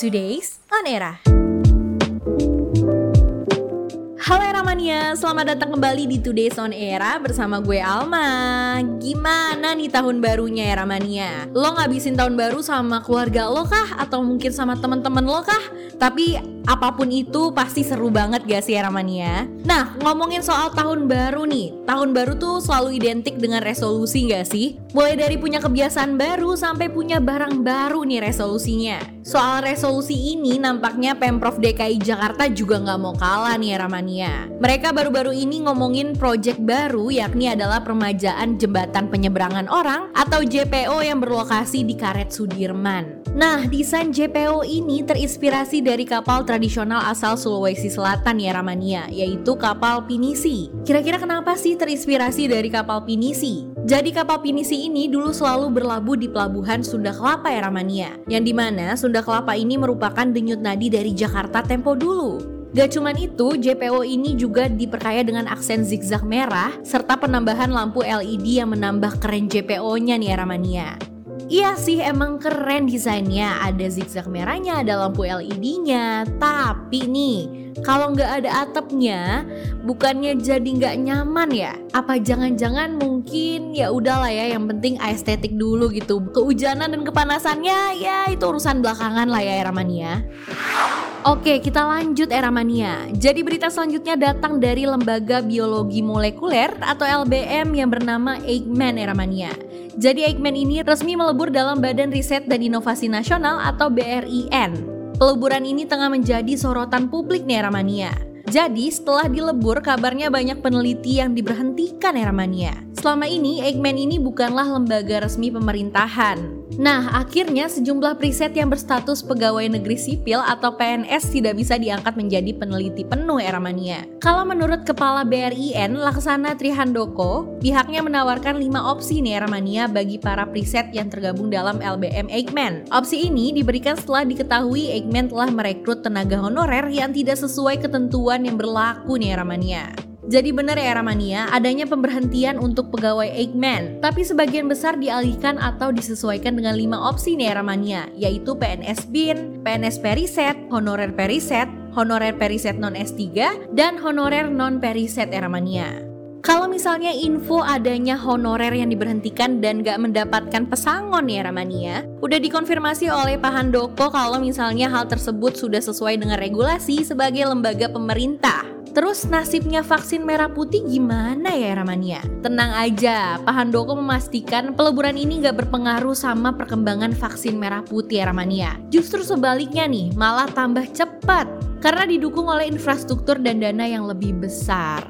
Today's On Era. Halo Eramania, selamat datang kembali di Today's On Era bersama gue Alma Gimana nih tahun barunya Eramania? Lo ngabisin tahun baru sama keluarga lo kah? Atau mungkin sama temen-temen lo kah? Tapi apa pun itu pasti seru banget gak sih Eramania? Nah ngomongin soal tahun baru nih Tahun baru tuh selalu identik dengan resolusi gak sih? Mulai dari punya kebiasaan baru sampai punya barang baru nih resolusinya Soal resolusi ini nampaknya Pemprov DKI Jakarta juga nggak mau kalah nih Eramania mereka baru-baru ini ngomongin proyek baru yakni adalah permajaan jembatan penyeberangan orang atau JPO yang berlokasi di Karet Sudirman. Nah, desain JPO ini terinspirasi dari kapal tradisional asal Sulawesi Selatan ya Ramania, yaitu kapal Pinisi. Kira-kira kenapa sih terinspirasi dari kapal Pinisi? Jadi kapal Pinisi ini dulu selalu berlabuh di pelabuhan Sunda Kelapa ya Ramania, yang di mana Sunda Kelapa ini merupakan denyut nadi dari Jakarta tempo dulu. Gak cuman itu, JPO ini juga diperkaya dengan aksen zigzag merah serta penambahan lampu LED yang menambah keren JPO-nya nih Aramania. Iya sih emang keren desainnya, ada zigzag merahnya, ada lampu LED-nya, tapi nih kalau nggak ada atapnya bukannya jadi nggak nyaman ya apa jangan-jangan mungkin ya udahlah ya yang penting estetik dulu gitu kehujanan dan kepanasannya ya itu urusan belakangan lah ya Eramania Oke, kita lanjut era mania. Jadi berita selanjutnya datang dari Lembaga Biologi Molekuler atau LBM yang bernama Eijkman era mania. Jadi Eijkman ini resmi melebur dalam Badan Riset dan Inovasi Nasional atau BRIN. Peleburan ini tengah menjadi sorotan publik nih era mania. Jadi setelah dilebur kabarnya banyak peneliti yang diberhentikan era mania. Selama ini Eijkman ini bukanlah lembaga resmi pemerintahan. Nah, akhirnya sejumlah preset yang berstatus pegawai negeri sipil atau PNS tidak bisa diangkat menjadi peneliti penuh era mania. Kalau menurut Kepala BRIN, Laksana Trihandoko, pihaknya menawarkan lima opsi nih era mania bagi para preset yang tergabung dalam LBM Eijkman. Opsi ini diberikan setelah diketahui Eijkman telah merekrut tenaga honorer yang tidak sesuai ketentuan yang berlaku nih era mania. Jadi benar ya Ramania, adanya pemberhentian untuk pegawai Eggman, tapi sebagian besar dialihkan atau disesuaikan dengan lima opsi nih Ramania, yaitu PNS BIN, PNS Periset, Honorer Periset, Honorer Periset non S3, dan Honorer non Periset Eramania. Kalau misalnya info adanya honorer yang diberhentikan dan gak mendapatkan pesangon ya Ramania, udah dikonfirmasi oleh Pak Handoko kalau misalnya hal tersebut sudah sesuai dengan regulasi sebagai lembaga pemerintah. Terus nasibnya vaksin merah putih gimana ya Ramania? Tenang aja, Pak Handoko memastikan peleburan ini nggak berpengaruh sama perkembangan vaksin merah putih ya Ramania. Justru sebaliknya nih, malah tambah cepat karena didukung oleh infrastruktur dan dana yang lebih besar.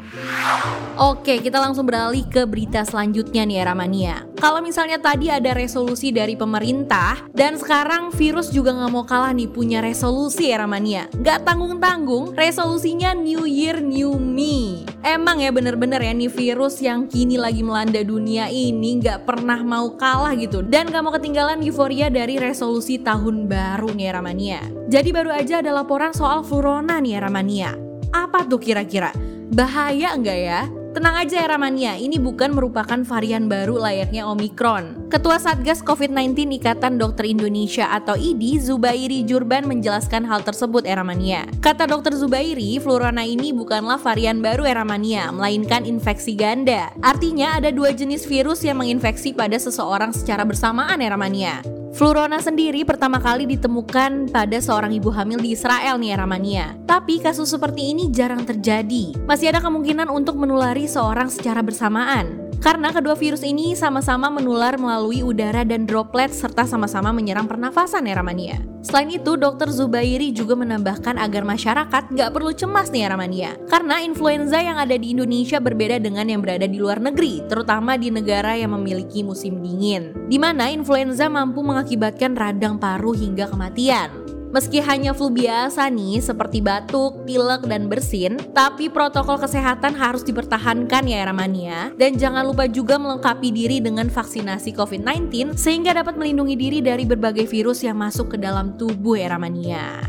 Oke, kita langsung beralih ke berita selanjutnya nih Ramania. Kalau misalnya tadi ada resolusi dari pemerintah dan sekarang virus juga nggak mau kalah nih punya resolusi ya Ramania. Gak tanggung-tanggung, resolusinya New Year New Me. Emang ya bener-bener ya nih virus yang kini lagi melanda dunia ini nggak pernah mau kalah gitu dan gak mau ketinggalan euforia dari resolusi tahun baru nih Ramania. Jadi baru aja ada laporan soal flu Flurona nih Ramania. Apa tuh kira-kira? Bahaya enggak ya? Tenang aja ya Ramania, ini bukan merupakan varian baru layaknya Omikron. Ketua Satgas COVID-19 Ikatan Dokter Indonesia atau IDI, Zubairi Jurban menjelaskan hal tersebut Eramania. Kata dokter Zubairi, Flurona ini bukanlah varian baru Eramania, melainkan infeksi ganda. Artinya ada dua jenis virus yang menginfeksi pada seseorang secara bersamaan Eramania. Flurona sendiri pertama kali ditemukan pada seorang ibu hamil di Israel nih Ramania. Tapi kasus seperti ini jarang terjadi. Masih ada kemungkinan untuk menulari seorang secara bersamaan. Karena kedua virus ini sama-sama menular melalui udara dan droplet serta sama-sama menyerang pernafasan ya Ramania. Selain itu, Dr. Zubairi juga menambahkan agar masyarakat nggak perlu cemas nih ya Ramania. Karena influenza yang ada di Indonesia berbeda dengan yang berada di luar negeri, terutama di negara yang memiliki musim dingin. Di mana influenza mampu mengakibatkan radang paru hingga kematian. Meski hanya flu biasa nih seperti batuk, pilek, dan bersin, tapi protokol kesehatan harus dipertahankan ya Ramania. Dan jangan lupa juga melengkapi diri dengan vaksinasi COVID-19 sehingga dapat melindungi diri dari berbagai virus yang masuk ke dalam tubuh ya Ramania.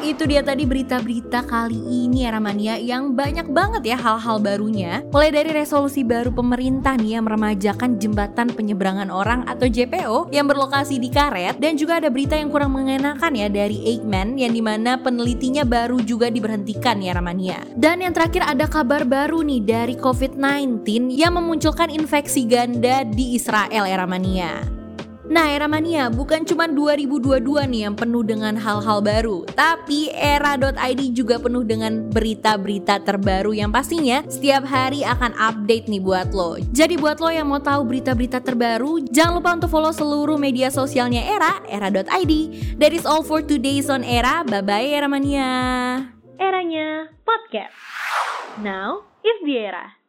Itu dia tadi berita-berita kali ini era mania yang banyak banget ya hal-hal barunya. Mulai dari resolusi baru pemerintah nih yang meremajakan jembatan penyeberangan orang atau JPO yang berlokasi di Karet dan juga ada berita yang kurang mengenakan ya dari Eggman yang di mana penelitinya baru juga diberhentikan ya Ramania. Dan yang terakhir ada kabar baru nih dari COVID-19 yang memunculkan infeksi ganda di Israel era mania. Nah, era mania bukan cuma 2022 nih yang penuh dengan hal-hal baru, tapi era.id juga penuh dengan berita-berita terbaru yang pastinya setiap hari akan update nih buat lo. Jadi buat lo yang mau tahu berita-berita terbaru, jangan lupa untuk follow seluruh media sosialnya Era, era.id. That is all for today's on Era. Bye-bye era mania. Eranya podcast. Now is the era.